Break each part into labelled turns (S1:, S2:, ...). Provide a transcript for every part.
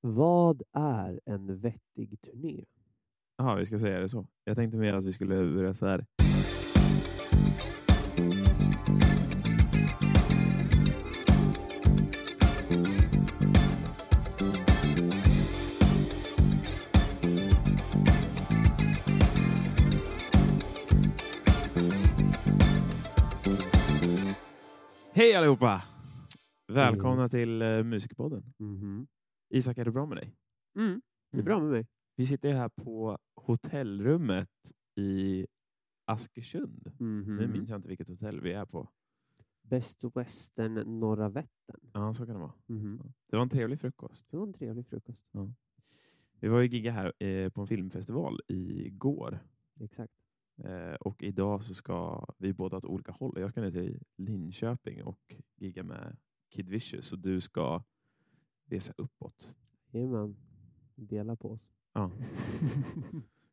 S1: Vad är en vettig turné?
S2: Jaha, vi ska säga det så. Jag tänkte mer att vi skulle börja så här. Hej allihopa! Välkomna till uh, Musikpodden.
S1: Mhm.
S2: Isak, är det bra med dig?
S1: Mm. Det är bra med mig.
S2: Vi sitter här på hotellrummet i Askersund.
S1: Mhm.
S2: Nu minns jag inte vilket hotell vi är på.
S1: Best Western Norra Vättern.
S2: Ja, så kan det vara.
S1: Mhm.
S2: Det var en trevlig frukost.
S1: Det var en trevlig frukost.
S2: Vi var ju gigga här eh, på en filmfestival igår.
S1: Exakt.
S2: Eh, och idag så ska vi båda åt olika håll. Jag ska ner till Linköping och gigga med Kid Vicious och du ska resa uppåt.
S1: Jajamän. Dela på oss.
S2: Ja.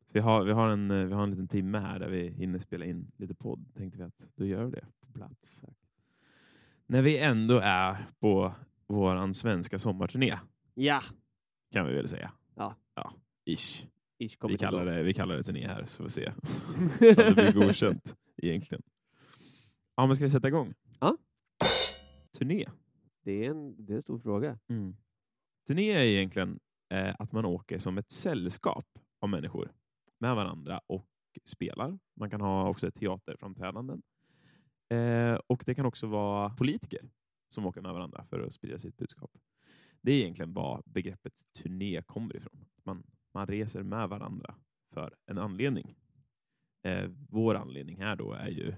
S2: Så vi har, vi, har en, eh, vi har en liten timme här där vi hinner spela in lite podd. Tänkte vi att då gör vi det på plats. När vi ändå är på våran svenska sommarturné
S1: Ja!
S2: kan vi väl säga.
S1: Ja.
S2: Ja, ish.
S1: Ish
S2: Vi kallar, det, vi kallar det turné här så får vi se om det blir godkänt egentligen. Ja, men ska vi sätta igång?
S1: Ja.
S2: Turné.
S1: Det är, en, det är en stor fråga. Mm.
S2: Turné är egentligen eh, att man åker som ett sällskap av människor med varandra och spelar. Man kan ha också teaterframträdanden. Eh, och det kan också vara politiker som åker med varandra för att sprida sitt budskap. Det är egentligen vad begreppet turné kommer ifrån. Man, man reser med varandra för en anledning. Eh, vår anledning här då är ju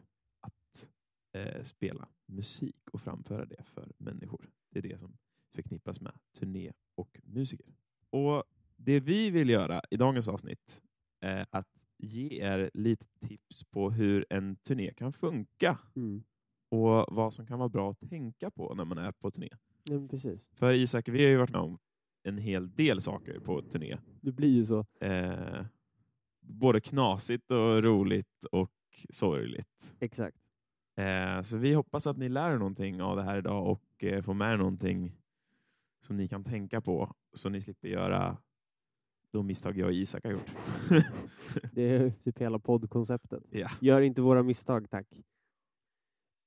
S2: eh, spela musik och framföra det för människor. Det är det som förknippas med turné och musiker. Och Det vi vill göra i dagens avsnitt är att ge er lite tips på hur en turné kan funka
S1: Mm.
S2: och vad som kan vara bra att tänka på när man är på turné.
S1: Ja, precis.
S2: För Isak, vi har ju varit med om en hel del saker på turné.
S1: Det blir ju så.
S2: Eh, både knasigt och roligt och sorgligt.
S1: Exakt.
S2: Eh, så vi hoppas att ni lär er någonting av det här idag och eh, får med er någonting som ni kan tänka på så ni slipper göra de misstag jag och Isak har gjort.
S1: Det är typ hela poddkonceptet.
S2: ja.
S1: Gör inte våra misstag, tack.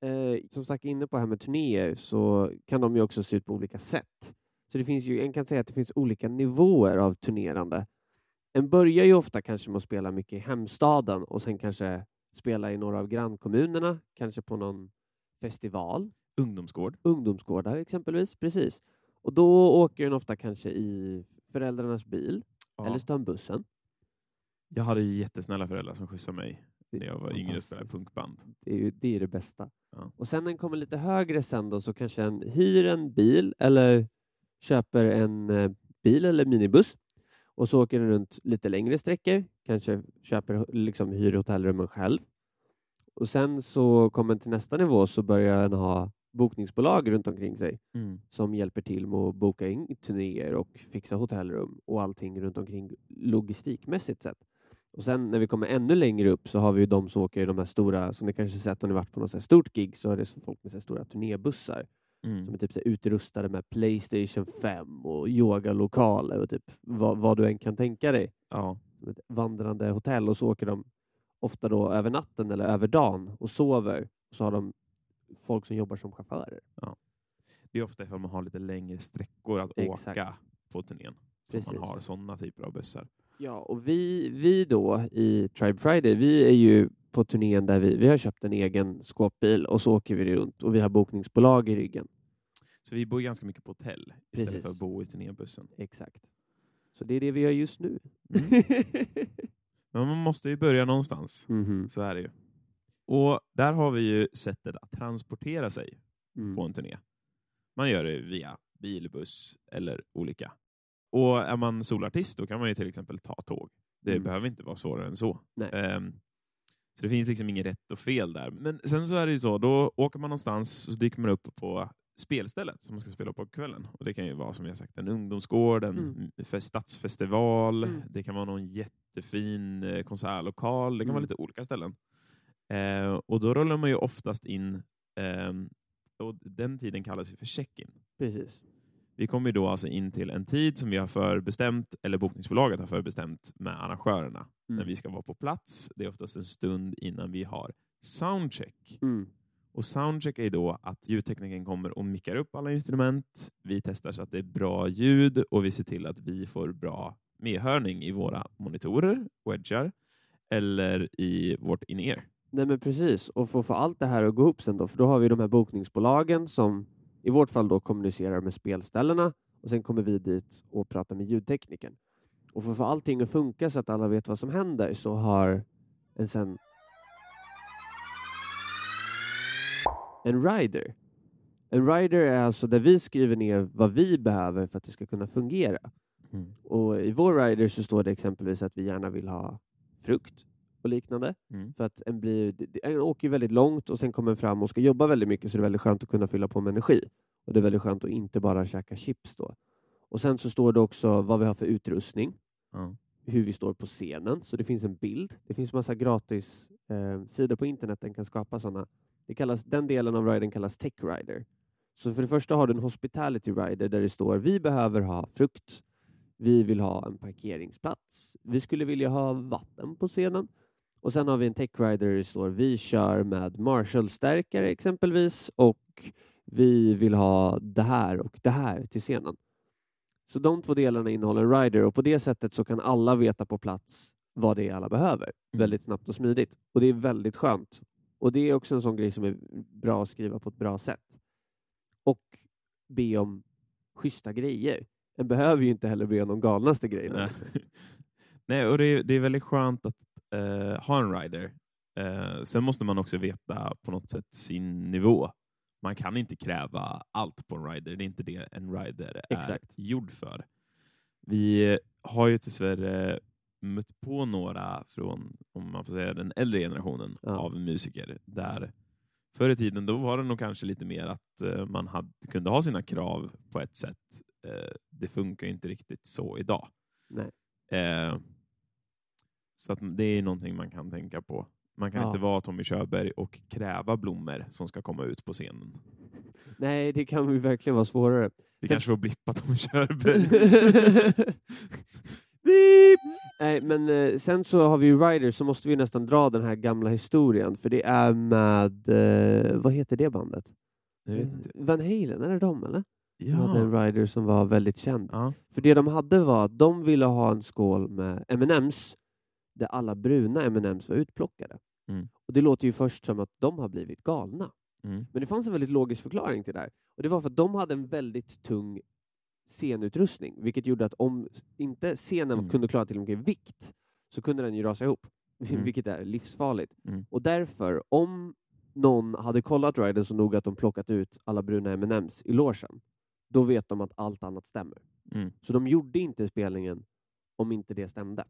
S1: Eh, som sagt, inne på det här med turnéer så kan de ju också se ut på olika sätt. Så det finns ju, en kan säga att det finns olika nivåer av turnerande. En börjar ju ofta kanske med att spela mycket i hemstaden och sen kanske spela i några av grannkommunerna, kanske på någon festival,
S2: Ungdomsgård.
S1: ungdomsgårdar exempelvis. Precis. Och då åker den ofta kanske i föräldrarnas bil
S2: Ja.
S1: eller så tar den bussen.
S2: Jag hade jättesnälla föräldrar som skjutsade mig när jag var yngre och spelade punkband.
S1: Det är ju det, är det bästa.
S2: Ja.
S1: Och sen när den kommer lite högre sen då så kanske en hyr en bil eller köper en eh, bil eller minibuss och så åker den runt lite längre sträckor, kanske köper liksom hyr hotellrummen själv. Och sen så kommer den till nästa nivå så börjar den ha bokningsbolag runt omkring sig som hjälper till med att boka in turnéer och fixa hotellrum och allting runt omkring logistikmässigt sett. Och sen när vi kommer ännu längre upp så har vi ju de som åker i de här stora, som ni kanske sett om ni varit på något så här stort gig, så är det folk med så stora turnébussar
S2: Mm.
S1: som är typ så utrustade med Playstation 5 och yogalokaler och typ vad, vad du än kan tänka dig.
S2: Ja.
S1: Ett vandrande hotell och så åker de ofta då över natten eller över dagen och sover. Och så har de folk som jobbar som chaufförer.
S2: Det är ofta ifall man har lite längre sträckor att
S1: Exakt.
S2: åka på turnén. Som man har sådana typer av bussar.
S1: Ja, och vi, vi då i Tribe Friday, vi är ju på turnén där vi, vi har köpt en egen skåpbil och så åker vi runt och vi har bokningsbolag i ryggen.
S2: Så vi bor ganska mycket på hotell istället
S1: Precis.
S2: för att bo i turnébussen.
S1: Exakt. Så det är det vi gör just nu.
S2: Mm. Men man måste ju börja någonstans.
S1: Mhm.
S2: Så är det ju. Och där har vi ju sättet att transportera sig
S1: Mm.
S2: på en turné. Man gör det via bil, buss eller olika. Och är man solartist då kan man ju till exempel ta tåg. Det
S1: Mm.
S2: behöver inte vara svårare än så.
S1: Nej.
S2: Så det finns liksom inget rätt och fel där. Men sen så är det ju så, då åker man någonstans och så dyker man upp på spelstället som man ska spela på kvällen. Och Det kan ju vara som jag sagt en ungdomsgård, en
S1: Mm.
S2: stadsfestival,
S1: Mm.
S2: det kan vara någon jättefin eh, konsertlokal, det kan
S1: Mm.
S2: vara lite olika ställen. Eh, och då rullar man ju oftast in, ehm, och den tiden kallas ju för check-in.
S1: Precis.
S2: Vi kommer då alltså in till en tid som vi har förbestämt, eller bokningsbolaget har förbestämt med arrangörerna, när
S1: Mm.
S2: vi ska vara på plats. Det är oftast en stund innan vi har soundcheck.
S1: Mm.
S2: Och soundcheck är då att ljudteknikern kommer och mickar upp alla instrument. Vi testar så att det är bra ljud och vi ser till att vi får bra medhörning i våra monitorer, wedgar eller i vårt in-ear.
S1: Nej men precis, och för att få allt det här att gå ihop sen då, för då har vi de här bokningsbolagen som i vårt fall då kommunicerar med spelställena och sen kommer vi dit och pratar med ljudteknikern. Och för att få allting att funka så att alla vet vad som händer så har en sen en rider. En rider är alltså där vi skriver ner vad vi behöver för att det ska kunna fungera. Och i vår rider så står det exempelvis att vi gärna vill ha frukt och liknande.
S2: Mm.
S1: För att en, blir, en åker ju väldigt långt och sen kommer en fram och ska jobba väldigt mycket så det är väldigt skönt att kunna fylla på med energi. Och det är väldigt skönt att inte bara käka chips då. Och sen så står det också vad vi har för utrustning,
S2: Ja.
S1: hur vi står på scenen, så det finns en bild. Det finns massa gratis eh, sidor på internet den kan skapa sådana. Det kallas, den delen av riden kallas tech rider. Så för det första har du en hospitality rider där det står vi behöver ha frukt, vi vill ha en parkeringsplats, vi skulle vilja ha vatten på scenen. Och sen har vi en tech rider där vi kör med Marshall-stärkare exempelvis och vi vill ha det här och det här till scenen. Så de två delarna innehåller en rider och på det sättet så kan alla veta på plats vad det är alla behöver
S2: Mm.
S1: väldigt snabbt och smidigt. Och det är väldigt skönt. Och det är också en sån grej som är bra att skriva på ett bra sätt. Och be om schyssta grejer. En behöver ju inte heller be om de galnaste grejerna.
S2: Nej. Nej, och det är, det är väldigt skönt att eh, ha en rider. Eh, sen måste man också veta på något sätt sin nivå. Man kan inte kräva allt på en rider. Det är inte det en rider är
S1: Exakt.
S2: gjord för. Vi har ju dessvärre mött på några från, om man får säga den äldre generationen
S1: Ja.
S2: av musiker, där förr i tiden då var det nog kanske lite mer att eh, man hade, kunde ha sina krav på ett sätt. Eh, det funkar ju inte riktigt så idag.
S1: Nej.
S2: Eh, så att det är någonting man kan tänka på. Man kan
S1: Ja.
S2: inte vara Tommy Körberg och kräva blommor som ska komma ut på scenen.
S1: Nej, det kan ju verkligen vara svårare.
S2: Vi
S1: Sen-
S2: kanske får blippa Tommy Körberg.
S1: Beep! Nej, men eh, sen så har vi ju Riders så måste vi nästan dra den här gamla historien för det är med, eh, vad heter det bandet?
S2: Inte.
S1: Van Halen, är det de eller? De hade en
S2: Ja.
S1: rider som var väldigt känd.
S2: ja.
S1: För det de hade var att de ville ha en skål med M&M's där alla bruna M&M's var utplockade.
S2: Mm.
S1: Och Det låter ju först som att de har blivit galna.
S2: Mm.
S1: Men det fanns en väldigt logisk förklaring till det här. Och det var för att de hade en väldigt tung scenutrustning, vilket gjorde att om inte scenen
S2: Mm.
S1: kunde klara till mycket vikt så kunde den ju rasa ihop,
S2: Mm.
S1: vilket är livsfarligt.
S2: Mm.
S1: Och därför, om någon hade kollat riden så noga att de plockat ut alla bruna M&M's i logen, då vet de att allt annat stämmer.
S2: Mm.
S1: Så de gjorde inte spelningen om inte det stämde.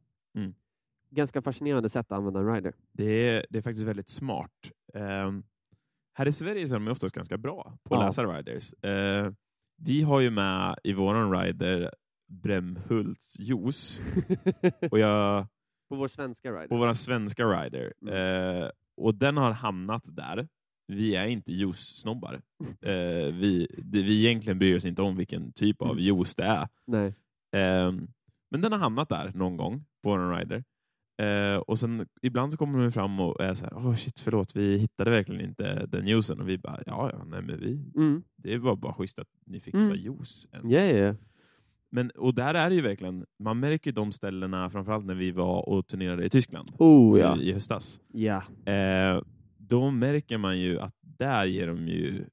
S1: Ganska fascinerande sätt att använda en rider.
S2: Det, är, det är faktiskt väldigt smart. Ehm, här i Sverige så är de oftast ganska bra på att
S1: Ja.
S2: läsa riders. Eh, vi har ju med i våran rider Brämhults juice och jag,
S1: På vår svenska rider.
S2: på vår svenska rider.
S1: Mm.
S2: Eh, och den har hamnat där. Vi är inte juice-snobbar. Eh, vi, det, vi egentligen bryr oss inte om vilken typ av
S1: Mm.
S2: juice det är.
S1: Nej.
S2: Men den har hamnat där någon gång på en rider. Eh, och sen ibland så kommer de fram och är så här, oh shit förlåt, vi hittade verkligen inte den juicen. Och vi bara, ja ja, nej men vi,
S1: Mm.
S2: det var bara schysst att ni fixar
S1: Mm.
S2: juice. ens."
S1: Ja, ja.
S2: Men, och där är det ju verkligen, man märker de ställena, framförallt när vi var och turnerade i Tyskland
S1: Oh ja.
S2: i, i höstas.
S1: Ja.
S2: Eh, då märker man ju att där ger de ju,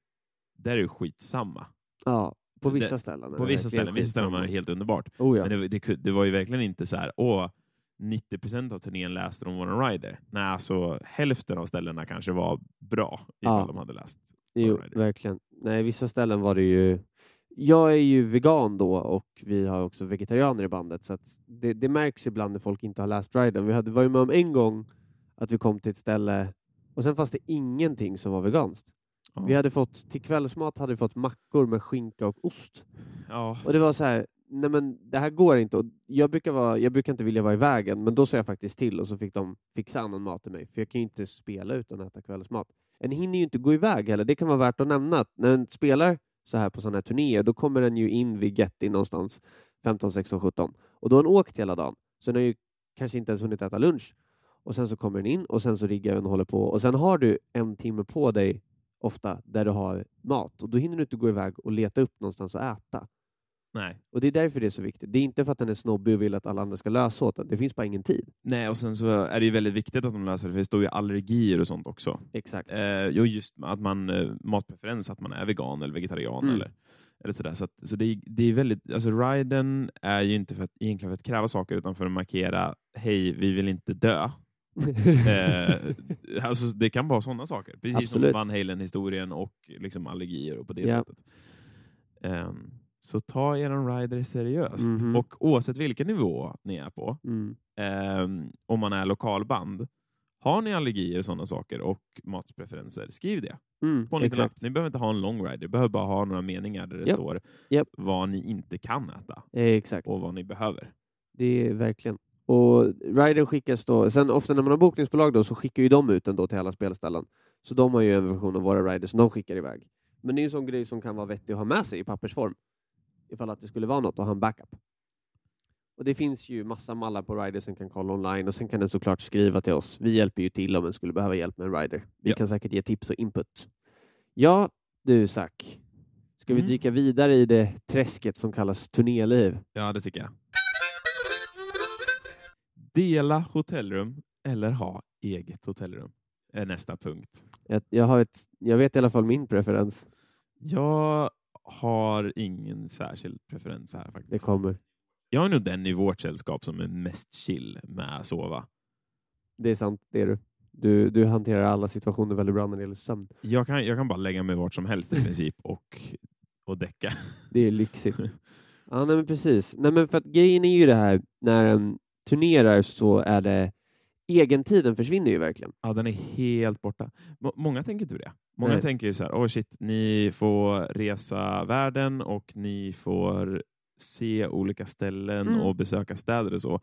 S2: där är det skitsamma.
S1: ja. På vissa ställen.
S2: På vissa ställen, vissa ställen var det helt underbart.
S1: Oh, ja.
S2: Men det, det, det var ju verkligen inte så här, åh, 90% av turnén läste de våran rider. Nej, alltså hälften av ställena kanske var bra ifall
S1: Ja.
S2: de hade läst
S1: Jo,
S2: rider.
S1: verkligen. Nej, vissa ställen var det ju... Jag är ju vegan då och vi har också vegetarianer i bandet så det, det märks ibland när folk inte har läst riden. Vi hade, var ju med om en gång att vi kom till ett ställe och sen fanns det ingenting som var veganskt.
S2: Ja.
S1: Vi hade fått, till kvällsmat hade vi fått mackor med skinka och ost.
S2: Ja.
S1: Och det var så här, nej men det här går inte. Och jag, brukar vara, jag brukar inte vilja vara i vägen, men då sa jag faktiskt till och så fick de fixa annan mat till mig. För jag kan ju inte spela utan att äta kvällsmat. En hinner ju inte gå iväg heller. Det kan vara värt att nämna att när en spelar så här på sådana här turnéer, då kommer den ju in vid Getty någonstans 15, 16, 17 och då har den åkt hela dagen. Så den har ju kanske inte ens hunnit äta lunch. Och sen så kommer den in och sen så riggar den och håller på och sen har du en timme på dig ofta där du har mat och då hinner du inte gå iväg och leta upp någonstans att äta.
S2: Nej.
S1: Och det är därför det är så viktigt. Det är inte för att den är snobbig och vill att alla andra ska lösa åt den. Det finns bara ingen tid.
S2: Nej, och sen så är det ju väldigt viktigt att de läser det, för det står ju allergier och sånt också.
S1: Exakt.
S2: Eh, jo, just att man, eh, matpreferens, att man är vegan eller vegetarian
S1: Mm.
S2: eller, eller sådär. Så, att, så det, är- det är väldigt, alltså riden är ju inte för att, egentligen för att kräva saker utan för att markera, hej, vi vill inte dö. Eh, alltså, det kan vara sådana saker, precis
S1: Absolut.
S2: som Van Halen-historien och liksom allergier och på det
S1: Ja.
S2: sättet. Ehm, så ta er rider seriöst.
S1: Mhm.
S2: Och oavsett vilken nivå ni är på,
S1: Mm.
S2: ehm, om man är lokalband, har ni allergier och sådana saker och matpreferenser, skriv det
S1: Mm.
S2: på en liten. Ni behöver inte ha en long ride, ni behöver bara ha några meningar där det
S1: Japp.
S2: står
S1: Japp.
S2: vad ni inte kan äta
S1: Exakt.
S2: och vad ni behöver.
S1: Det är verkligen. Och ridern skickas då, sen ofta när man har bokningsbolag då så skickar ju de ut den då till alla spelställen. Så de har ju en version av våra riders som de skickar iväg. Men det är ju en sån grej som kan vara vettig att ha med sig i pappersform. Ifall att det skulle vara något att ha en backup. Och det finns ju massa mallar på riders som kan kolla online och sen kan den såklart skriva till oss. Vi hjälper ju till om den skulle behöva hjälp med en rider. Vi
S2: Ja.
S1: kan säkert ge tips och input. Ja, du Zack. Ska vi
S2: Mm.
S1: dyka vidare i det träsket som kallas turnéliv?
S2: Ja, det tycker jag. Dela hotellrum eller ha eget hotellrum är nästa punkt.
S1: Jag, jag, har ett, jag vet i alla fall min preferens.
S2: Jag har ingen särskild preferens här faktiskt.
S1: Det kommer.
S2: Jag är nog den i vårt sällskap som är mest chill med att sova.
S1: Det är sant, det är du. Du, du hanterar alla situationer väldigt bra när det gäller sömn.
S2: Jag kan, jag kan bara lägga mig vart som helst i princip och, och däcka.
S1: Det är lyxigt. ja, nej, men precis. Nej, men för att grejen är ju det här, när en turnerar så är det egentiden försvinner ju verkligen.
S2: Ja, den är helt borta. Må- Många tänker inte det. Många
S1: Nej.
S2: tänker ju så här, oh shit, ni får resa världen och ni får se olika ställen
S1: Mm.
S2: och besöka städer och så.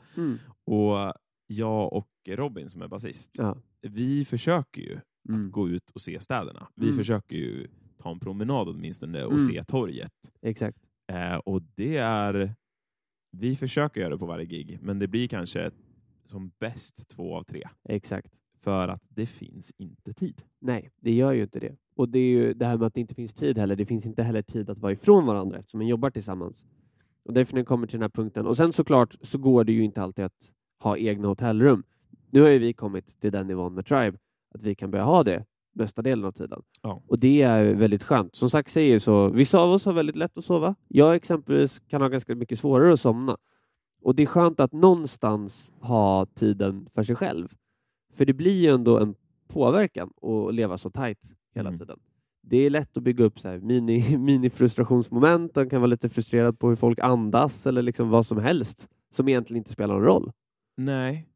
S2: Och jag och Robin som är basist,
S1: Ja.
S2: vi försöker ju
S1: Mm.
S2: att gå ut och se städerna. Vi
S1: Mm.
S2: försöker ju ta en promenad åtminstone och
S1: Mm.
S2: se torget.
S1: Exakt.
S2: Eh, och det är... Vi försöker göra det på varje gig, men det blir kanske som bäst två av tre.
S1: Exakt.
S2: För att det finns inte tid.
S1: Nej, det gör ju inte det. Och det är ju det här med att det inte finns tid heller. Det finns inte heller tid att vara ifrån varandra eftersom man jobbar tillsammans. Och därför när det kommer till den här punkten. Och sen såklart så går det ju inte alltid att ha egna hotellrum. Nu har ju vi kommit till den nivån med Tribe att vi kan börja ha det mesta delen av tiden.
S2: Ja.
S1: Och det är väldigt skönt. Som sagt säger så, vissa av oss har väldigt lätt att sova. Jag exempelvis kan ha ganska mycket svårare att somna. Och det är skönt att någonstans ha tiden för sig själv. För det blir ju ändå en påverkan att leva så tajt hela
S2: Mm.
S1: tiden. Det är lätt att bygga upp så här mini, mini-frustrationsmoment. Man kan vara lite frustrerad på hur folk andas eller liksom vad som helst som egentligen inte spelar någon roll.
S2: Nej.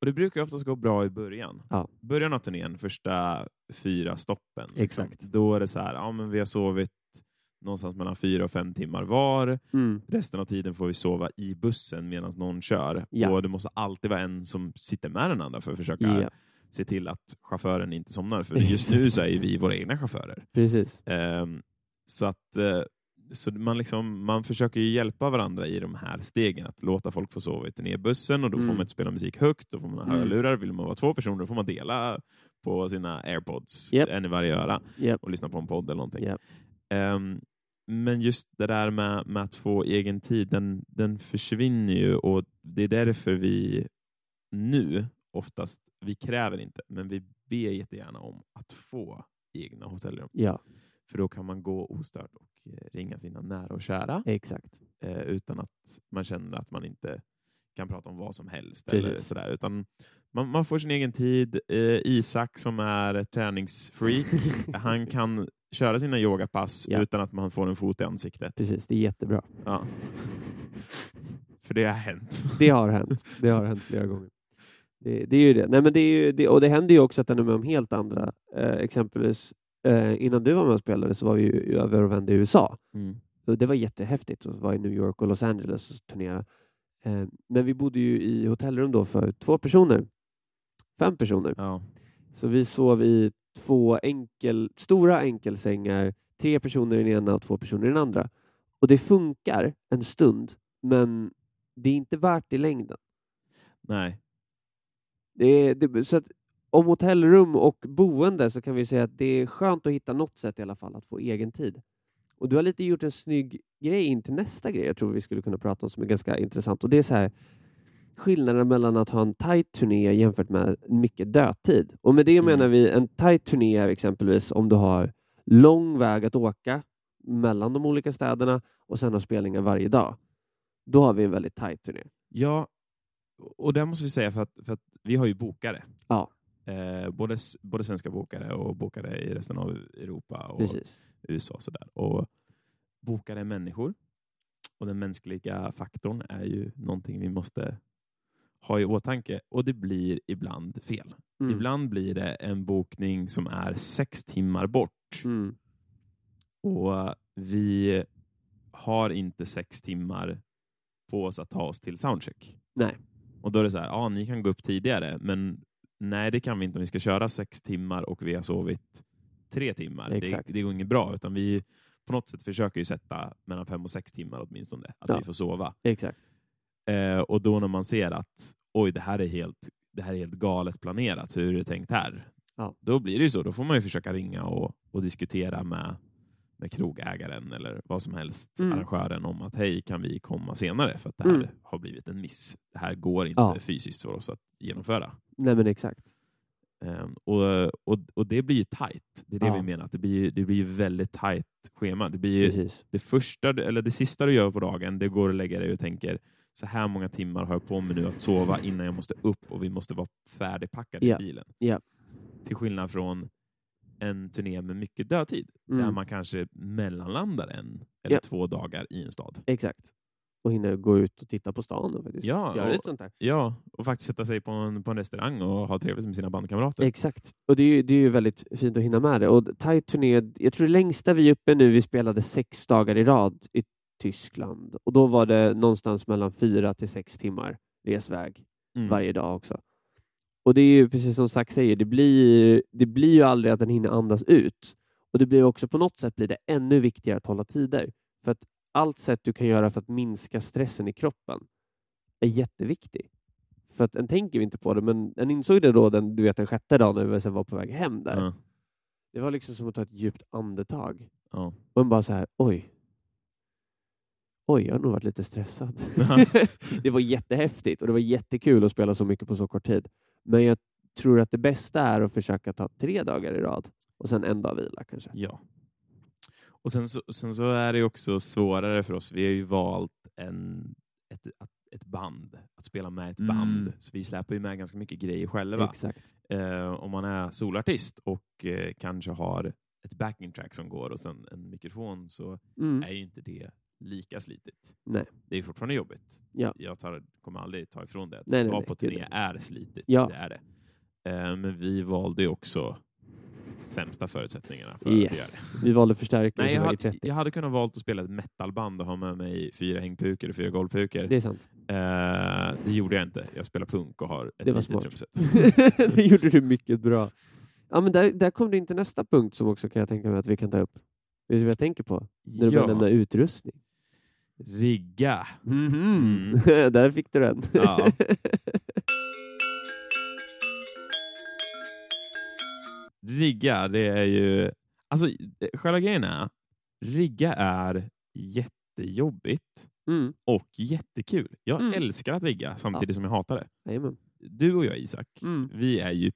S2: Och det brukar oftast gå bra i början.
S1: Ja.
S2: Början av turnén, första fyra stoppen. liksom.
S1: Exakt.
S2: Då är det så här, ja men vi har sovit någonstans mellan fyra och fem timmar var. Resten av tiden får vi sova i bussen medan någon kör.
S1: Ja.
S2: Och det måste alltid vara en som sitter med den andra för att försöka
S1: Ja,
S2: se till att chauffören inte somnar. För just nu så är vi våra egna chaufförer.
S1: precis.
S2: Ehm, så att eh, så man, liksom, man försöker ju hjälpa varandra i de här stegen. Att låta folk få sova i turnébussen och då får
S1: Mm.
S2: man inte spela musik högt. Då får man ha
S1: Mm.
S2: hörlurar. Vill man vara två personer då får man dela på sina airpods,
S1: Japp.
S2: en i varje öra
S1: Japp.
S2: och lyssna på en podd eller någonting.
S1: Japp.
S2: Ehm, men just det där med, med att få egen tid, den, den försvinner ju och det är därför vi nu oftast, vi kräver inte, men vi ber jättegärna om att få egna hotellrum.
S1: Ja,
S2: För då kan man gå ostört och eh, ringa sina nära och kära
S1: exakt.
S2: eh, utan att man känner att man inte kan prata om vad som helst. Eller sådär. Utan man, man får sin egen tid. Eh, Isak som är träningsfreak, han kan köra sina yogapass
S1: Ja.
S2: utan att man får en fot i ansiktet.
S1: Precis, det är jättebra.
S2: Ja. För det har hänt.
S1: Det har hänt. Det har hänt flera gånger. Det, det är ju det. Nej, men det är ju det. Och det händer ju också att den är med om helt andra. Eh, exempelvis eh, innan du var med och spelade så var vi ju över och vände i USA.
S2: Mm.
S1: Och det var jättehäftigt att vara i New York och Los Angeles och turnera. Eh, men vi bodde ju i hotellrum då för två personer. Fem personer.
S2: Ja.
S1: Så vi sov i två enkel, stora enkelsängar tre personer i den ena och två personer i den andra. Och det funkar en stund, men det är inte värt det i längden.
S2: Nej.
S1: Det det, så att, om hotellrum och boende så kan vi säga att det är skönt att hitta något sätt i alla fall att få egen tid. Och du har lite gjort en snygg grej in till nästa grej jag tror vi skulle kunna prata om som är ganska intressant och det är så här skillnaden mellan att ha en tight turné jämfört med mycket dödtid. Och med det
S2: Mm.
S1: menar vi en tight turné är exempelvis om du har lång väg att åka mellan de olika städerna och sen har spelningar varje dag. Då har vi en väldigt tight turné.
S2: Ja, och det måste vi säga för att, för att vi har ju bokare.
S1: Ja.
S2: Eh, både, både svenska bokare och bokare i resten av Europa och
S1: Precis.
S2: USA. Och sådär. Och bokare är människor. Och den mänskliga faktorn är ju någonting vi måste ha i åtanke. Och det blir ibland fel.
S1: Mm.
S2: Ibland blir det en bokning som är sex timmar bort.
S1: Mm.
S2: Och vi har inte sex timmar på oss att ta oss till soundcheck.
S1: Nej.
S2: Och då är det så här, ja ni kan gå upp tidigare, men nej det kan vi inte om vi ska köra sex timmar och vi har sovit tre timmar. Det,
S1: Exakt.
S2: det går inget bra, utan vi på något sätt försöker ju sätta mellan fem och sex timmar åtminstone, att
S1: Ja.
S2: vi får sova.
S1: Exakt.
S2: Eh, och då när man ser att oj, det här är helt, det här är helt galet planerat, hur är det tänkt här?
S1: Ja.
S2: Då blir det ju så, då får man ju försöka ringa och, och diskutera med, med krogägaren eller vad som helst,
S1: Mm.
S2: arrangören om att hej, kan vi komma senare för att det här
S1: Mm.
S2: har blivit en miss. Det här går inte
S1: Ja.
S2: fysiskt för oss att genomföra.
S1: Nej men exakt.
S2: Ehm, och, och, och det blir ju tight. Det är det
S1: Ja.
S2: vi menar, att det blir, det blir väldigt tight schema. Det blir ju, det första, eller det sista du gör på dagen, det går att lägga dig och tänker så här många timmar har jag på mig nu att sova innan jag måste upp och vi måste vara färdigpackade
S1: Ja.
S2: i bilen.
S1: Ja.
S2: Till skillnad från en turné med mycket dödtid, där
S1: Mm.
S2: man kanske mellanlandar en eller
S1: Ja.
S2: två dagar i en stad.
S1: Exakt. Och hinna gå ut och titta på stan och faktiskt
S2: Ja,
S1: göra
S2: och-
S1: lite sånt där.
S2: Ja, och faktiskt sätta sig på en, på en restaurang och ha trevligt med sina bandkamrater.
S1: Exakt. Och det är, ju, det är ju väldigt fint att hinna med det. Och tight turné, jag tror det längsta vi är uppe nu, vi spelade sex dagar i rad i Tyskland. Och då var det någonstans mellan fyra till sex timmar resväg
S2: Mm.
S1: varje dag också. Och det är ju precis som Zack säger, det blir, det blir ju aldrig att den hinner andas ut. Och det blir också på något sätt blir det ännu viktigare att hålla tider. För att allt sätt du kan göra för att minska stressen i kroppen är jätteviktig. För att en tänker vi inte på det, men en insåg det då den, du vet, den sjätte dagen när vi sen var på väg hem där.
S2: Ja,
S1: Det var liksom som att ta ett djupt andetag.
S2: ja.
S1: Och man bara så här, oj. Oj, jag har nog varit lite stressad. Det var jättehäftigt och det var jättekul att spela så mycket på så kort tid. Men jag tror att det bästa är att försöka ta tre dagar i rad och sen en dag vila kanske.
S2: Ja. Och sen så, sen så är det också svårare för oss. Vi har ju valt en, ett, ett band, att spela med ett
S1: Mm.
S2: band. Så vi släpper ju med ganska mycket grejer själva.
S1: Exakt.
S2: Eh, om man är solartist och eh, kanske har ett backing track som går och sen en mikrofon så
S1: Mm.
S2: är ju inte det lika slitigt.
S1: Nej.
S2: Det är fortfarande jobbigt.
S1: Ja.
S2: Jag tar, kommer aldrig ta ifrån det. Att
S1: Nej,
S2: vara på turné är slitigt.
S1: Ja.
S2: Det är det. Eh, men vi valde också sämsta förutsättningarna för att göra det.
S1: Yes. Vi valde förstärkare
S2: Nej, jag, hade,
S1: 30.
S2: jag hade kunnat valt att spela ett metalband och ha med mig fyra hängpukor och fyra golvpukor.
S1: Det är sant.
S2: Eh, det gjorde jag inte. Jag spelar punk och har ett
S1: Det var
S2: litet trumset.
S1: det gjorde du mycket bra. Ja, men där, där kom du in till nästa punkt som också kan jag tänka mig att vi kan ta upp. Vet du vad jag tänker på? När du börjar nämna
S2: Ja,
S1: utrustning.
S2: Rigga.
S1: Mhm. där fick du den.
S2: Ja. Rigga, det är ju... Alltså, själva grejen är, rigga är jättejobbigt
S1: mm.
S2: och jättekul. Jag
S1: Mm.
S2: älskar att rigga samtidigt som jag hatar det.
S1: Jajamän.
S2: Du och jag Isak,
S1: Mm.
S2: vi är ju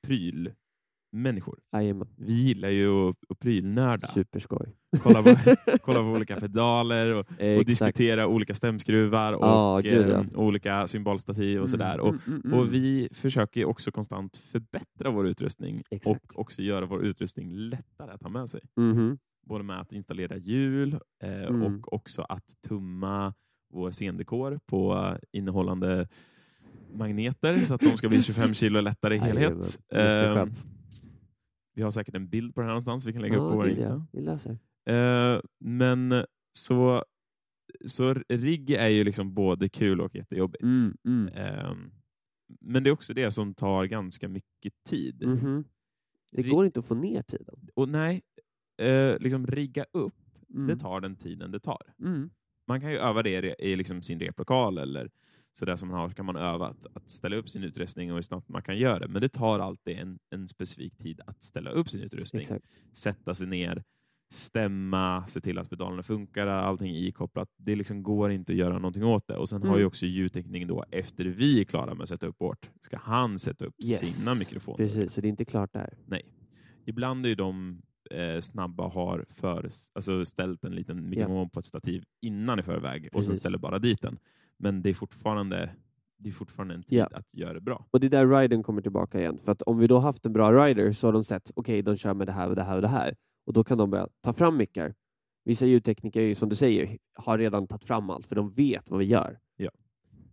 S2: prylmänniskor.
S1: Jajamän.
S2: Vi gillar ju att, att prylnörda.
S1: Superskoj.
S2: Kolla på, kolla på olika pedaler och, och diskutera olika stämskruvar och
S1: Ja, gud, ja.
S2: eh, olika symbolstativ och sådär. Och,
S1: Mm, mm, mm,
S2: och
S1: mm.
S2: vi försöker också konstant förbättra vår utrustning
S1: Exakt.
S2: och också göra vår utrustning lättare att ha med sig.
S1: Mhm.
S2: Både med att installera hjul eh,
S1: Mm.
S2: och också att tumma vår scendekor på innehållande magneter så att de ska bli 25 kilo lättare i helhet.
S1: Jajamän.
S2: Eh, vi har säkert en bild på det här någonstans vi kan lägga upp
S1: Ja,
S2: på vår
S1: det-
S2: Insta. Eh, men så, så rigg är ju liksom både kul och jättejobbigt.
S1: Mm, mm.
S2: Ehm, men det är också det som tar ganska mycket tid.
S1: Mhm. Det
S2: Ri-
S1: går inte att få ner tiden.
S2: Och nej, eh, liksom rigga upp,
S1: Mm.
S2: det tar den tiden det tar.
S1: Mm.
S2: Man kan ju öva det i, i liksom sin replokal eller sådär som man har, så kan man öva att, att ställa upp sin utrustning och hur snabbt man kan göra det. Men det tar alltid en, en specifik tid att ställa upp sin utrustning.
S1: Exakt.
S2: Sätta sig ner, stämma, se till att pedalerna funkar, allting är ikopplat. Det liksom går inte att göra någonting åt det. Och sen har
S1: Mm.
S2: ju också ljudtekniken då, efter vi är klara med att sätta upp vårt, ska han sätta upp
S1: Yes.
S2: sina mikrofoner.
S1: Precis, så det är inte klart där.
S2: Nej. Ibland är ju de eh, snabba har för, alltså ställt en liten mikrofon på ett stativ innan i förväg och sen
S1: Precis.
S2: ställer bara dit den. Men det är fortfarande, det är fortfarande en tid
S1: Ja.
S2: att göra det bra.
S1: Och det är där riden kommer tillbaka igen. För att om vi då haft en bra rider så har de sett, okej, de kör med det här och det här och det här. Och då kan de börja ta fram mickar. Vissa ljudtekniker, som du säger, har redan tagit fram allt, för de vet vad vi gör.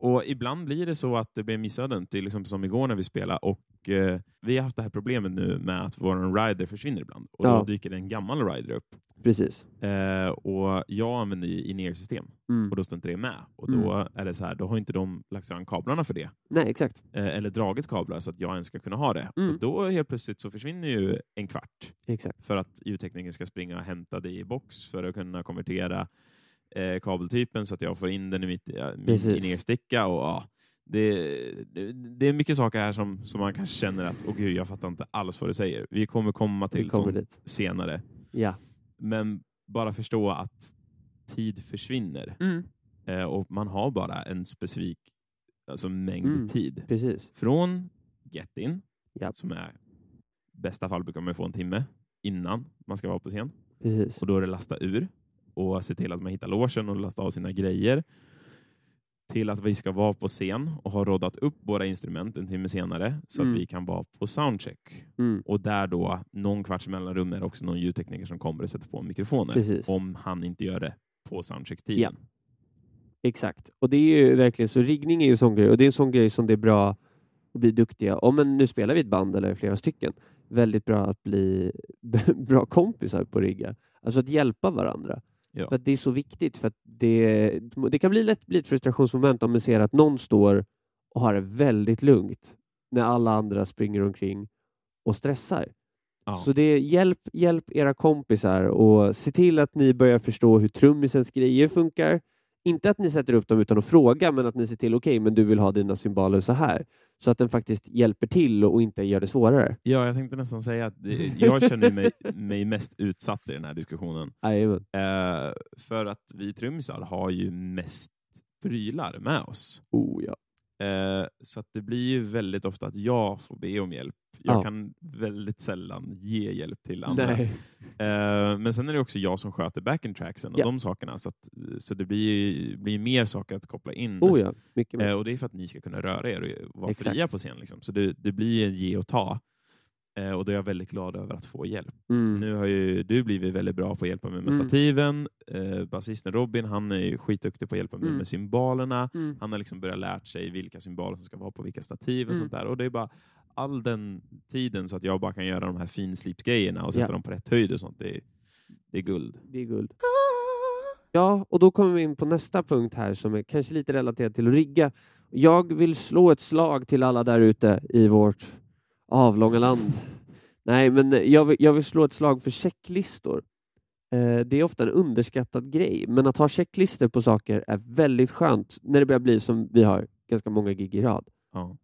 S2: Och ibland blir det så att det blir missöden. Är liksom som igår när vi spelade och eh, vi har haft det här problemet nu med att vår rider försvinner ibland. Och
S1: Ja.
S2: då dyker en gammal rider upp.
S1: Precis.
S2: Eh, och jag använder ju in-ear-system
S1: Mm.
S2: och då står inte det med. Och då är det så här, då har inte de lagt fram kablarna för det.
S1: Nej, exakt.
S2: eh, eller dragit kablar så att jag ens ska kunna ha det.
S1: Mm.
S2: Och då helt plötsligt så försvinner ju en kvart
S1: exakt.
S2: för att ljudtekniken ska springa och hämta det i box för att kunna konvertera eh, kabeltypen så att jag får in den i mitt, in-ear-sticka. Och, ja, det, det, det är mycket saker här som, som man kanske känner att åh gud, jag fattar inte alls vad du säger. Vi kommer komma till
S1: kommer
S2: senare.
S1: Ja.
S2: Men bara förstå att tid försvinner
S1: Mm.
S2: eh, och man har bara en specifik alltså, mängd
S1: Mm.
S2: tid.
S1: Precis.
S2: Från get-in,
S1: Ja.
S2: som är i bästa fall brukar man få en timme innan man ska vara på scen.
S1: Precis.
S2: Och då är det lasta ur och se till att man hittar logen och lasta av sina grejer. Till att vi ska vara på scen och ha roddat upp våra instrument en timme senare så
S1: Mm.
S2: att vi kan vara på soundcheck.
S1: Mm.
S2: Och där då, någon kvarts mellanrum är det också någon ljudtekniker som kommer och sätter på mikrofoner.
S1: Precis.
S2: Om han inte gör det på soundcheck-tiden.
S1: Exakt. Och det är ju verkligen så. Riggning är ju en sån grej och det är en sån grej som det är bra att bli duktiga. Om en, nu spelar vi ett band eller flera stycken. Väldigt bra att bli bra kompisar på rigga. Alltså att hjälpa varandra.
S2: Ja.
S1: För det är så viktigt. För det, det kan bli lätt bli ett frustrationsmoment om man ser att någon står och har det väldigt lugnt när alla andra springer omkring och stressar.
S2: Ja.
S1: Så det hjälp, hjälp era kompisar och se till att ni börjar förstå hur trummisens grejer funkar. Inte att ni sätter upp dem utan att fråga, men att ni ser till, okej, men du vill ha dina symboler så här. Så att den faktiskt hjälper till och inte gör det svårare.
S2: Ja, jag tänkte nästan säga att det, jag känner mig, mig mest utsatt i den här diskussionen. Eh, för att vi trummisar har ju mest prylar med oss.
S1: Oh, ja.
S2: Eh, så att det blir ju väldigt ofta att jag får be om hjälp. Jag
S1: Ja.
S2: kan väldigt sällan ge hjälp till andra. Eh, men sen är det också jag som sköter backing tracksen och
S1: Ja.
S2: de sakerna. Så, att, så det blir, blir mer saker att koppla in.
S1: Oh ja, mycket.
S2: Eh, och det är för att ni ska kunna röra er och vara
S1: Exakt.
S2: fria på scen. Liksom. Så det, det blir en ge och ta. Eh, och då är jag väldigt glad över att få hjälp.
S1: Mm.
S2: Nu har ju du blivit väldigt bra på att hjälpa mig med
S1: Mm.
S2: stativen. Eh, Basisten Robin, han är ju skitduktig på att hjälpa mig
S1: Mm.
S2: med symbolerna.
S1: Mm.
S2: Han har liksom börjat lärt sig vilka symboler som ska vara på vilka stativ och
S1: Mm.
S2: sånt där. Och det är bara all den tiden så att jag bara kan göra de här finslipsgrejerna och sätta
S1: Ja.
S2: dem på rätt höjd och sånt. Det är, det är guld.
S1: Det är guld. Ja, och då kommer vi in på nästa punkt här som är kanske lite relaterad till att rigga. Jag vill slå ett slag till alla där ute i vårt avlånga land. Nej, men jag vill, jag vill slå ett slag för checklistor. Eh, det är ofta en underskattad grej, men att ha checklistor på saker är väldigt skönt när det börjar bli som vi har ganska många gig i rad.
S2: Ja.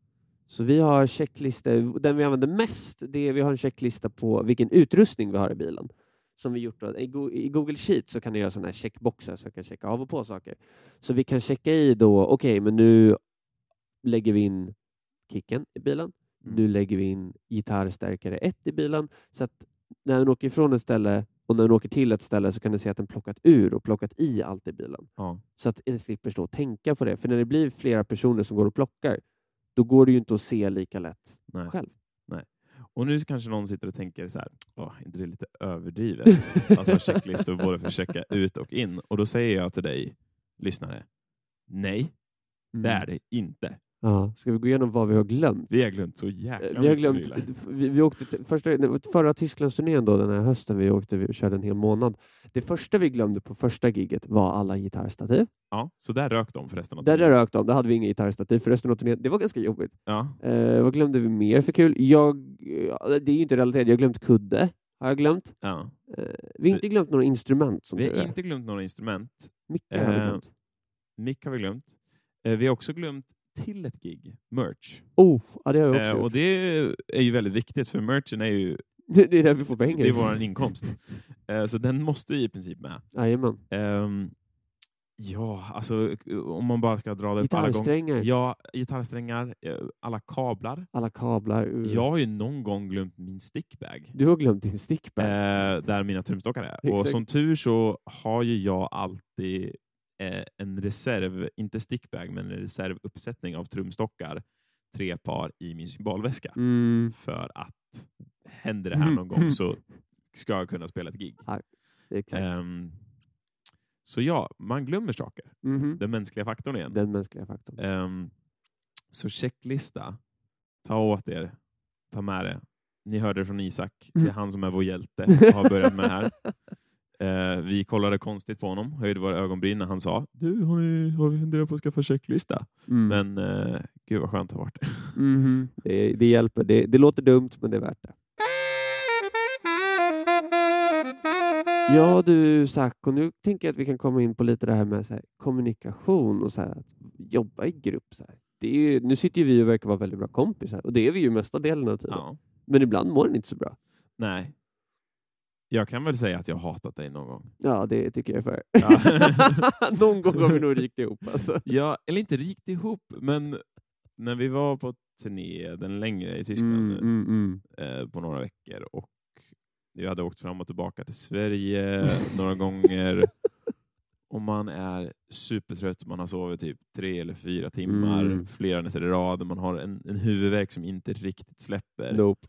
S1: Så vi har checklistor, den vi använder mest, det är vi har en checklista på vilken utrustning vi har i bilen. Som vi gjort då. I, Go- I Google Sheet så kan du göra sådana här checkboxar så kan checka av och på saker. Så vi kan checka i då, okej, men nu lägger vi in kicken i bilen.
S2: Mm.
S1: Nu lägger vi in gitarrstärkare 1 i bilen. Så att när den åker ifrån ett ställe och när den åker till ett ställe så kan du se att den plockat ur och plockat i allt i bilen.
S2: Ja.
S1: Så att den slipper stå och tänka på det. För när det blir flera personer som går och plockar, då går det ju inte att se lika lätt
S2: Nej.
S1: själv.
S2: Och nu kanske någon sitter och tänker så här, Åh, inte det är lite överdrivet att ha checklistor både för att checka ut och in. Och då säger jag till dig, lyssnare, nej, det är det inte.
S1: Ja. Ska vi gå igenom vad vi har glömt?
S2: Vi har glömt så jäkla
S1: Eh, vi har glömt, vi, vi åkte till, första, förra Tysklandsturnén då, den här hösten, vi åkte vi körde en hel månad. Det första vi glömde på första giget var alla gitarrstativ.
S2: Ja, så där rök de förresten. av
S1: Där
S2: tiden.
S1: rök de, där hade vi inga gitarrstativ för resten av turnén. Det var ganska jobbigt.
S2: Ja,
S1: Eh, vad glömde vi mer för kul? Jag, ja, det är ju inte relaterat, jag har glömt kudde. har jag glömt.
S2: Ja.
S1: Eh, vi har inte glömt några instrument. Som
S2: Vi har inte glömt några instrument.
S1: Mycket har vi
S2: Eh,
S1: glömt.
S2: Mick har vi glömt. Eh, Vi har också glömt till ett gig, merch.
S1: Oh, ja, det har jag också
S2: Eh,
S1: gjort.
S2: och det är ju väldigt viktigt, för merchen är ju
S1: Det, det är där vi får pengar.
S2: det är vår inkomst. Eh, Så den måste ju i princip med.
S1: Jajamän.
S2: Ehm, Ja, alltså om man bara ska dra det upp alla gånger. Ja, gitarrsträngar, eh, alla kablar.
S1: alla kablar. ur-
S2: Jag har ju någon gång glömt min stickbag.
S1: Du har glömt din stickbag.
S2: Eh, där mina trumstockar är. Och som tur så har ju jag alltid eh, en reserv, inte stickbag, men en reservuppsättning av trumstockar, tre par i min symbolväska.
S1: Mm,
S2: För att händer det här någon gång så ska jag kunna spela ett gig.
S1: exakt.
S2: Ehm, så ja, man glömmer saker.
S1: Mhm.
S2: Den mänskliga faktorn igen.
S1: Den mänskliga faktorn.
S2: Ehm, så checklista. Ta åt er. Ta med det. Ni hörde det från Isak. Det är han som är vår hjälte. Har börjat med det här. Eh, vi kollade konstigt på honom. Höjde våra ögonbryn när han sa Du, har, ni, har vi funderat på att skaffa checklista?
S1: Mm.
S2: Men eh, gud vad skönt det har varit.
S1: Mhm. det, det hjälper. Det, det låter dumt, men det är värt det. Ja du Zack, och nu tänker jag att vi kan komma in på lite det här med här, kommunikation och så här, att jobba i grupp. Så här. Det är ju, nu sitter ju vi och verkar vara väldigt bra kompisar och det är vi ju mesta delen av tiden.
S2: Ja.
S1: Men ibland mår den inte så bra.
S2: Nej. Jag kan väl säga att jag hatat dig någon gång.
S1: Ja, det tycker jag är för.
S2: Ja.
S1: Någon gång har vi nog rykt ihop. Alltså.
S2: Ja, eller inte rikt ihop, men när vi var på turné, den längre i Tyskland,
S1: Mm, mm, mm.
S2: eh, på några veckor och vi hade åkt fram och tillbaka till Sverige några gånger och man är supertrött, man har sovit typ tre eller fyra timmar,
S1: Mm.
S2: flera nätter i rad, man har en, en huvudvärk som inte riktigt släpper.
S1: Nope.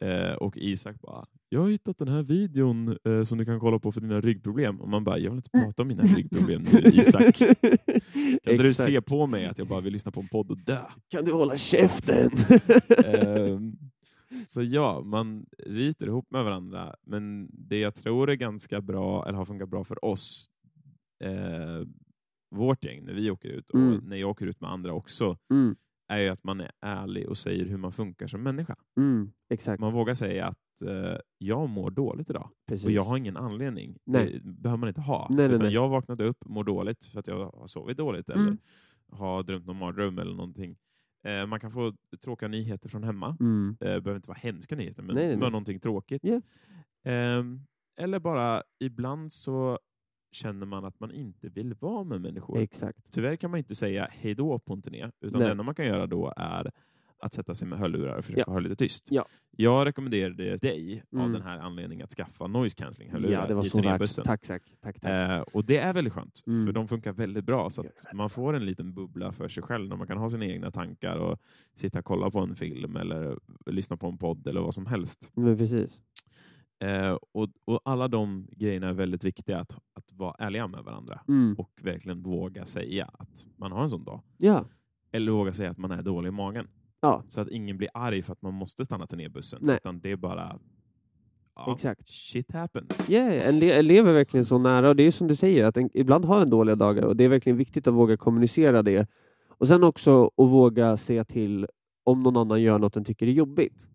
S2: Eh, och Isak bara, jag har hittat den här videon eh, som du kan kolla på för dina ryggproblem. Och man bara, jag vill inte prata om mina ryggproblem nu Isak. Kan inte du se på mig att jag bara vill lyssna på en podd och dö?
S1: Kan du hålla käften?
S2: Ehm, så ja, man ryter ihop med varandra. Men det jag tror är ganska bra, eller har funkat bra för oss, eh, vårt gäng, när vi åker ut och
S1: Mm.
S2: när jag åker ut med andra också,
S1: Mm,
S2: är ju att man är ärlig och säger hur man funkar som människa.
S1: mm, exakt.
S2: Man vågar säga att eh, jag mår dåligt idag.
S1: Precis.
S2: Och jag har ingen anledning.
S1: Nej.
S2: Det behöver man inte ha.
S1: Nej, nej,
S2: Utan
S1: nej.
S2: Jag vaknade upp, mår dåligt för att jag har sovit dåligt
S1: Mm.
S2: eller har drömt någon mardröm eller någonting. Eh, man kan få tråkiga nyheter från hemma.
S1: Mm.
S2: Eh, behöver inte vara hemska nyheter, men
S1: Nej, nej, nej.
S2: någonting tråkigt. Ehm, eller bara, ibland så känner man att man inte vill vara med människor.
S1: Exakt.
S2: Tyvärr kan man inte säga hej då på en turné, utan
S1: Nej.
S2: det enda man kan göra då är att sätta sig med hörlurar och försöka
S1: Ja.
S2: ha lite tyst.
S1: Ja.
S2: Jag rekommenderade dig av
S1: Mm.
S2: den här anledningen att skaffa noise cancelling hörlurar
S1: Ja, det var
S2: i
S1: så
S2: turnébussen.
S1: Tack, tack. tack, tack.
S2: Eh, och det är väldigt skönt,
S1: Mm.
S2: för de funkar väldigt bra. Så att man får en liten bubbla för sig själv när man kan ha sina egna tankar och sitta och kolla på en film eller lyssna på en podd eller vad som helst.
S1: Men precis.
S2: Eh, och, och alla de grejerna är väldigt viktiga att, att vara ärliga med varandra
S1: Mm.
S2: och verkligen våga säga att man har en sån dag.
S1: Ja.
S2: Eller våga säga att man är dålig i magen.
S1: Ja,
S2: Så att ingen blir arg för att man måste stanna turnébussen.
S1: Nej.
S2: Utan det är bara... Ja,
S1: exakt.
S2: Shit happens.
S1: Yeah, en, le- en lever verkligen så nära och det är som du säger, att en, ibland har en dåliga dagar och det är verkligen viktigt att våga kommunicera det. Och sen också att våga säga till om någon annan gör något den tycker är jobbigt.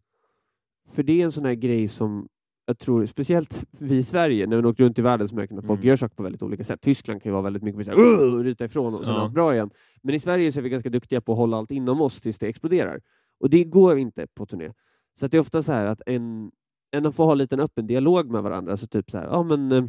S1: För det är en sån här grej som jag tror, speciellt vi i Sverige, när vi åker runt i världen så märker man att folk
S2: Mm.
S1: gör saker på väldigt olika sätt. Tyskland kan ju vara väldigt mycket mer såhär, ryta ifrån och sen
S2: Ja.
S1: bra igen. Men i Sverige så är vi ganska duktiga på att hålla allt inom oss tills det exploderar. Och det går inte på turné. Så det är ofta så här att en, en får ha en liten öppen dialog med varandra. Så typ så här, ja men eh,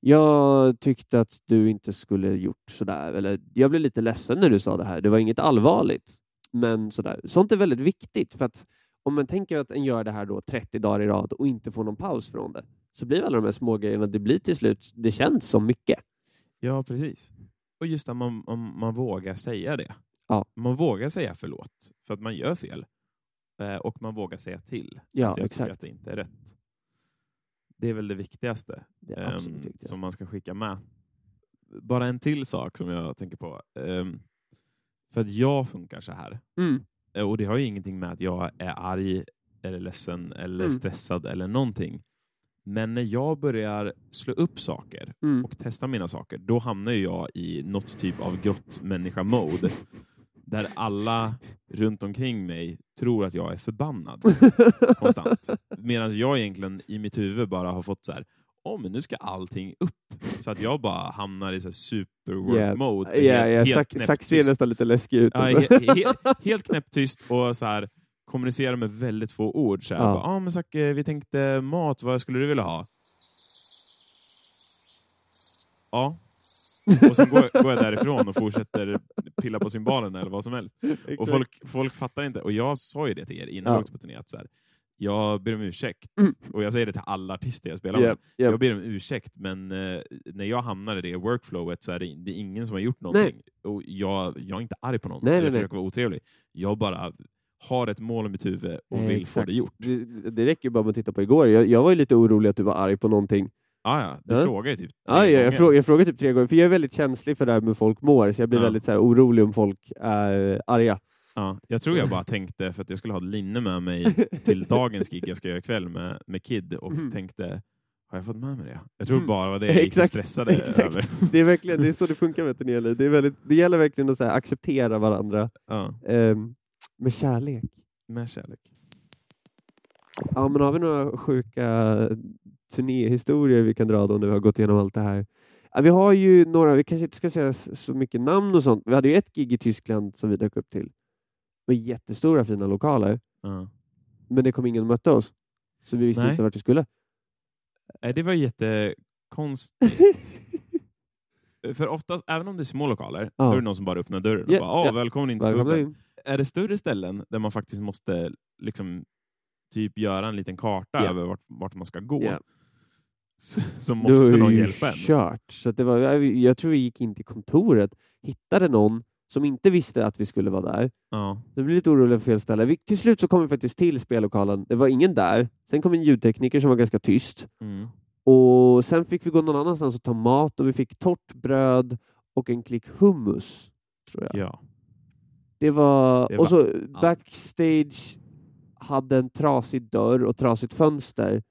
S1: jag tyckte att du inte skulle gjort sådär, eller jag blev lite ledsen när du sa det här. Det var inget allvarligt, men sådär. Sånt är väldigt viktigt för att om man tänker att en gör det här då 30 dagar i rad och inte får någon paus från det, så blir alla de här små grejerna, det blir till slut, det känns som mycket.
S2: Ja, precis. Och just att man, om man vågar säga det.
S1: Ja.
S2: Man vågar säga förlåt för att man gör fel. Eh, och man vågar säga till
S1: Ja,
S2: att jag tycker
S1: exakt.
S2: att det inte är rätt. Det är väl det viktigaste
S1: Det är absolut
S2: ehm,
S1: viktigast.
S2: som man ska skicka med. Bara en till sak som jag tänker på. Ehm, för att jag funkar så här.
S1: Mm.
S2: Eh, Och det har ju ingenting med att jag är arg eller ledsen eller
S1: Mm.
S2: stressad eller någonting. Men när jag börjar slå upp saker
S1: Mm.
S2: och testa mina saker, då hamnar jag i något typ av gott människa-mode. Där alla runt omkring mig tror att jag är förbannad konstant. Medan jag egentligen i mitt huvud bara har fått så här, åh men nu ska allting upp. Så att jag bara hamnar i så super work
S1: Yeah.
S2: mode.
S1: Ja, ja,
S2: helt
S1: Sax-
S2: knäpptyst.
S1: Sax ser nästan lite läskig ut.
S2: Ja,
S1: alltså.
S2: he, he, helt knäpptyst och så här, kommunicerar med väldigt få ord. Så här,
S1: Ja.
S2: bara, ah, men Zacke, vi tänkte mat, vad skulle du vilja ha? Ja. Och sen går, går jag därifrån och fortsätter pilla på cymbalen eller vad som helst. Och folk, folk fattar inte. Och jag sa ju det till er innan
S1: Ja.
S2: jag åkte på turné, att så här, jag ber om ursäkt.
S1: Mm.
S2: Och jag säger det till alla artister jag spelar med.
S1: Japp.
S2: Jag ber om ursäkt, men eh, när jag hamnar i det workflowet så är det, det är ingen som har gjort någonting. Och jag, jag är inte arg på någon,
S1: Nej,
S2: eller
S1: nej, nej.
S2: försöker vara otrevlig. Jag bara har ett mål i mitt huvud och
S1: Eh,
S2: vill få
S1: exakt.
S2: det gjort.
S1: Det, det räcker ju bara med att titta på igår. Jag, jag var ju lite orolig att du var arg på någonting.
S2: Ah, ja, du
S1: Ja.
S2: frågar ju typ tre
S1: Ja, ja, jag,
S2: gånger.
S1: frågar, jag frågar typ tre gånger, för jag är väldigt känslig för det här med folk mår, så jag blir
S2: Ja.
S1: väldigt så här, orolig om folk är arga.
S2: Ja, jag tror jag bara tänkte, för att jag skulle ha linne med mig till dagens gig jag ska göra ikväll med, med Kid, och
S1: Mm.
S2: tänkte, har jag fått med mig det? Jag tror
S1: Mm.
S2: bara var det jag
S1: Exakt,
S2: stressade
S1: exakt.
S2: över.
S1: Det är verkligen det är så det funkar med turnéliv. Det, är väldigt, det gäller verkligen att acceptera varandra
S2: Ja,
S1: ehm, med kärlek.
S2: med kärlek.
S1: Ja, men har vi några sjuka turnéhistorier vi kan dra då när vi har gått igenom allt det här? Ja, vi har ju några, vi kanske inte ska säga så mycket namn och sånt. Vi hade ju ett gig i Tyskland som vi dök upp till. Med jättestora fina lokaler,
S2: Ja.
S1: men det kom ingen och mötte oss. Så vi visste
S2: Nej.
S1: inte vart vi skulle.
S2: Nej, Det var jättekonstigt. För oftast, även om det är små lokaler,
S1: Ja.
S2: då är det någon som bara öppnar dörren och bara
S1: ja.
S2: välkommen in till
S1: Välkomna
S2: puben.
S1: in.
S2: Är det större ställen där man faktiskt måste liksom typ göra en liten karta
S1: Ja.
S2: över vart, vart man ska gå,
S1: Ja.
S2: så, så måste någon hjälpa en.
S1: kört. Så det var, jag, jag tror vi gick in till kontoret, hittade någon som inte visste att vi skulle vara där.
S2: Ja.
S1: Så blev lite oroliga för fel ställe. Vi, till slut så kom vi faktiskt till spellokalen. Det var ingen där. Sen kom en ljudtekniker som var ganska tyst.
S2: Mm.
S1: Och Sen fick vi gå någon annanstans och ta mat och vi fick torrt bröd och en klick hummus. Tror jag.
S2: ja.
S1: Det var,
S2: Det
S1: och så backstage hade en trasig dörr och trasigt fönster.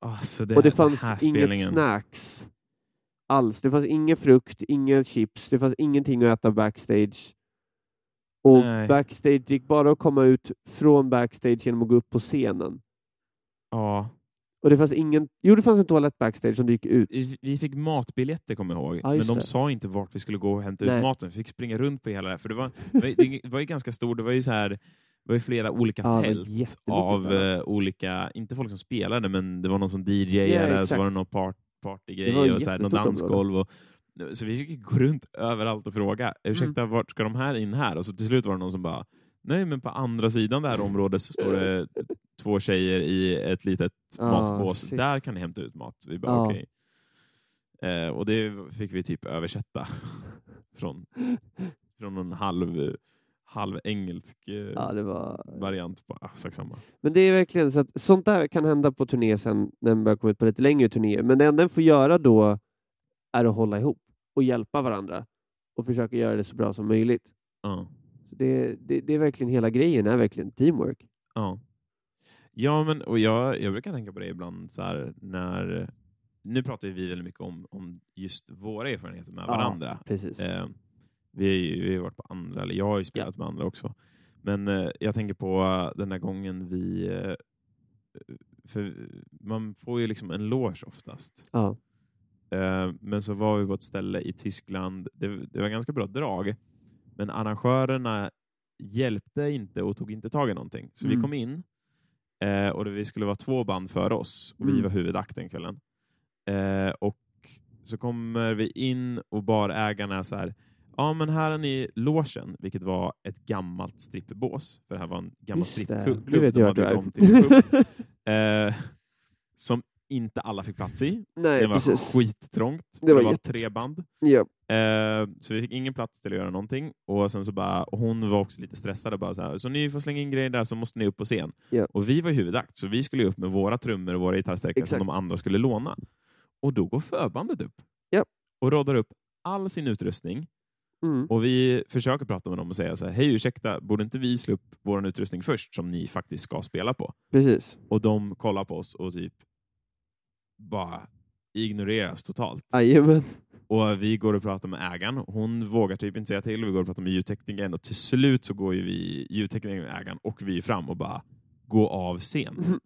S2: Alltså det,
S1: och det fanns inget snacks alls. Det fanns ingen frukt, inga chips, det fanns ingenting att äta backstage. Och
S2: Nej.
S1: backstage gick bara att komma ut från backstage genom att gå upp på scenen.
S2: Ja.
S1: Och det fanns ingen... Jo, det fanns en toalett backstage som du gick ut.
S2: Vi fick matbiljetter kommer jag ihåg,
S1: Ja,
S2: men de
S1: det.
S2: sa inte vart vi skulle gå och hämta
S1: Nej.
S2: ut maten. Vi fick springa runt på hela det här. För det var, det var- ju ganska stort, det var ju så här det var ju flera olika
S1: Ja,
S2: tält av eh, olika, inte folk som spelade, men det var någon som DJade, så
S1: exakt.
S2: var det någon part,
S1: Det
S2: partygrej
S1: var
S2: och så här, någon dansgolv. Och, så vi fick gå runt överallt och fråga, ursäkta,
S1: Mm.
S2: vart ska de här in här? Och så till slut var det någon som bara, nej men på andra sidan det här området så står det två tjejer i ett litet
S1: Ah,
S2: matbås.
S1: shit.
S2: Där kan ni hämta ut mat. Vi bara,
S1: Ja.
S2: okej. Eh, och det fick vi typ översätta från, från någon halv, halv engelsk eh,
S1: Ja, det var...
S2: variant på ah, samma.
S1: Men det är verkligen så att sånt där kan hända på turné sen när man börjar komma ut på lite längre turnéer. Men det enda en får göra då är att hålla ihop och hjälpa varandra och försöka göra det så bra som möjligt.
S2: Ja.
S1: Så det, det, det är verkligen hela grejen, är verkligen teamwork.
S2: Ja, ja men och jag, jag brukar tänka på det ibland så här, när nu pratar vi väldigt mycket om, om just våra erfarenheter med
S1: Ja.
S2: varandra.
S1: Precis.
S2: Eh, vi, har ju, vi har varit på andra, eller jag har ju spelat med andra också. Men eh, jag tänker på eh, den där gången vi... Eh, för man får ju liksom en loge oftast.
S1: Ja.
S2: Eh, men så var vi på ett ställe i Tyskland. Det, det var ganska bra drag. Men arrangörerna hjälpte inte och tog inte tag i någonting. Så vi
S1: Mm.
S2: kom in eh, och det, vi skulle vara två band före oss och vi
S1: Mm.
S2: var huvudakt den kvällen. Eh, och så kommer vi in och barägarna är så här Ja, men här är ni logen, vilket var ett gammalt strippbås. För det här var en gammal
S1: Just det,
S2: strippklubb.
S1: det vet jag
S2: om till eh, som inte alla fick plats i.
S1: Nej,
S2: Det var
S1: precis.
S2: skittrångt.
S1: Det var
S2: tre
S1: jättetrångt.
S2: band.
S1: Ja.
S2: Eh, så vi fick ingen plats till att göra någonting. Och sen så bara, och hon var också lite stressad. och Bara så, här, så ni får slänga in grejer där så måste ni upp på scen.
S1: Ja.
S2: Och vi var huvudakt, så vi skulle upp med våra trummor och våra gitarrstärkare som de andra skulle låna. Och då går förbandet upp.
S1: Ja.
S2: Och råddar upp all sin utrustning.
S1: Mm.
S2: Och vi försöker prata med dem och säga så här, hej ursäkta, borde inte vi slå upp vår utrustning först som ni faktiskt ska spela på?
S1: Precis.
S2: Och de kollar på oss och typ bara ignoreras totalt.
S1: Jajamän.
S2: Och vi går och pratar med ägaren. Hon vågar typ inte säga till. Vi går och pratar med ljudteknikern och till slut så går ju vi, ljudteknikern, ägaren och vi fram och bara gå av scen.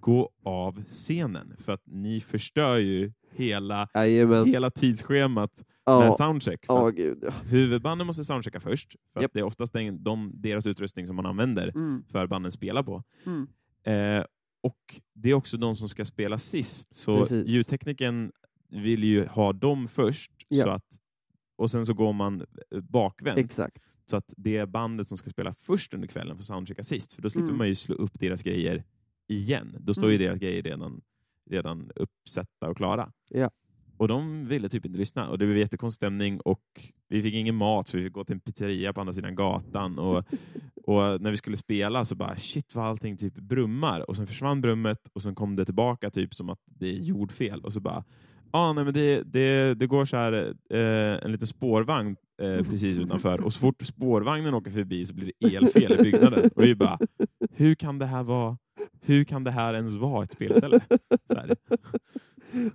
S2: Gå av scenen. För att ni förstör ju hela,
S1: Jajamän.
S2: hela tidsschemat med
S1: Ja,
S2: soundcheck. För
S1: ja, gud ja.
S2: Huvudbanden måste soundchecka först. För att det är oftast den, de, deras utrustning som man använder
S1: Mm,
S2: för banden spelar på.
S1: mm.
S2: Eh, och det är också de som ska spela sist. Så
S1: Precis.
S2: ljudtekniken vill ju ha dem först.
S1: Ja.
S2: Så att, och sen så går man bakvänt.
S1: Exakt.
S2: Så att det är bandet som ska spela först under kvällen får soundchecka sist. För då slipper
S1: Mm.
S2: man ju slå upp deras grejer igen. Då står ju
S1: Mm.
S2: deras grejer redan, redan uppsatta och klara.
S1: Ja.
S2: Och de ville typ inte lyssna. Och det var jättekonstig stämning och vi fick ingen mat så vi fick gå till en pizzeria på andra sidan gatan. Och, och när vi skulle spela så bara shit vad allting typ brummar. Och sen försvann brummet och sen kom det tillbaka typ som att det är jordfel. Och så bara ah, nej, men det, det, det går så här eh, en liten spårvagn eh, precis utanför och så fort spårvagnen åker förbi så blir det elfel i byggnaden. Och vi bara, hur kan det här vara hur kan det här ens vara ett spelställe?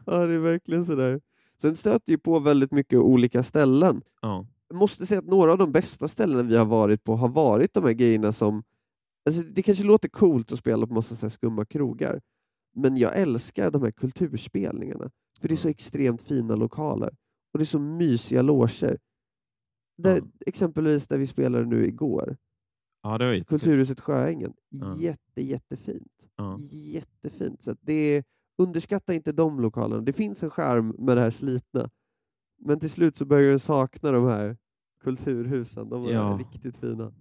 S1: Ja, det är verkligen sådär. Sen stöter ju på väldigt mycket olika ställen.
S2: Ja.
S1: Jag måste säga att några av de bästa ställena vi har varit på har varit de här grejerna som... Alltså det kanske låter coolt att spela på massa så skumma krogar, men jag älskar de här kulturspelningarna. För det är så extremt fina lokaler. Och det är så mysiga loger. Där,
S2: Ja.
S1: Exempelvis där vi spelade nu igår,
S2: ja, det var.
S1: Kulturhuset Sjöängen.
S2: Ja.
S1: Jätte, jättefint.
S2: Ja.
S1: Jättefint. Så att det är, underskatta inte de lokalerna. Det finns en charm med det här slitna. Men till slut så börjar du sakna de här kulturhusen. De är
S2: Ja.
S1: riktigt fina.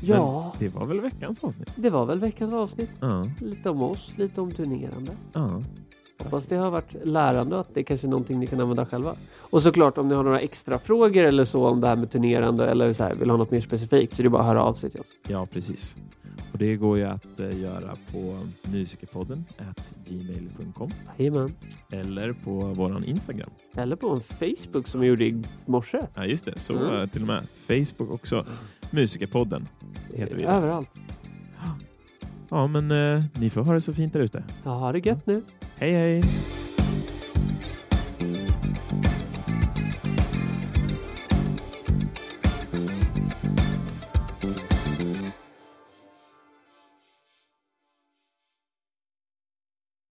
S3: Ja,
S2: Det var väl veckans avsnitt?
S3: det var väl veckans avsnitt.
S2: Ja.
S3: Lite om oss, lite om turnerande.
S2: ja.
S3: Hoppas det har varit lärande och att det är kanske är någonting ni kan använda själva. Och såklart om ni har några extra frågor eller så om det här med turnerande eller så här, vill ha något mer specifikt så är det bara att höra av sig till oss.
S2: Ja, precis. Och det går ju att eh, göra på musikerpodden gmail.com
S3: Jajamän.
S2: eller på våran Instagram.
S3: Eller på en Facebook som jag gjorde i morse.
S2: Ja, just det. Så
S3: Mm.
S2: eh, till och med Facebook också. Musikerpodden heter vi.
S3: Överallt.
S2: Ja, men eh, ni får ha det så fint där ute.
S3: Ja, ha det gött nu.
S2: Hej, hej!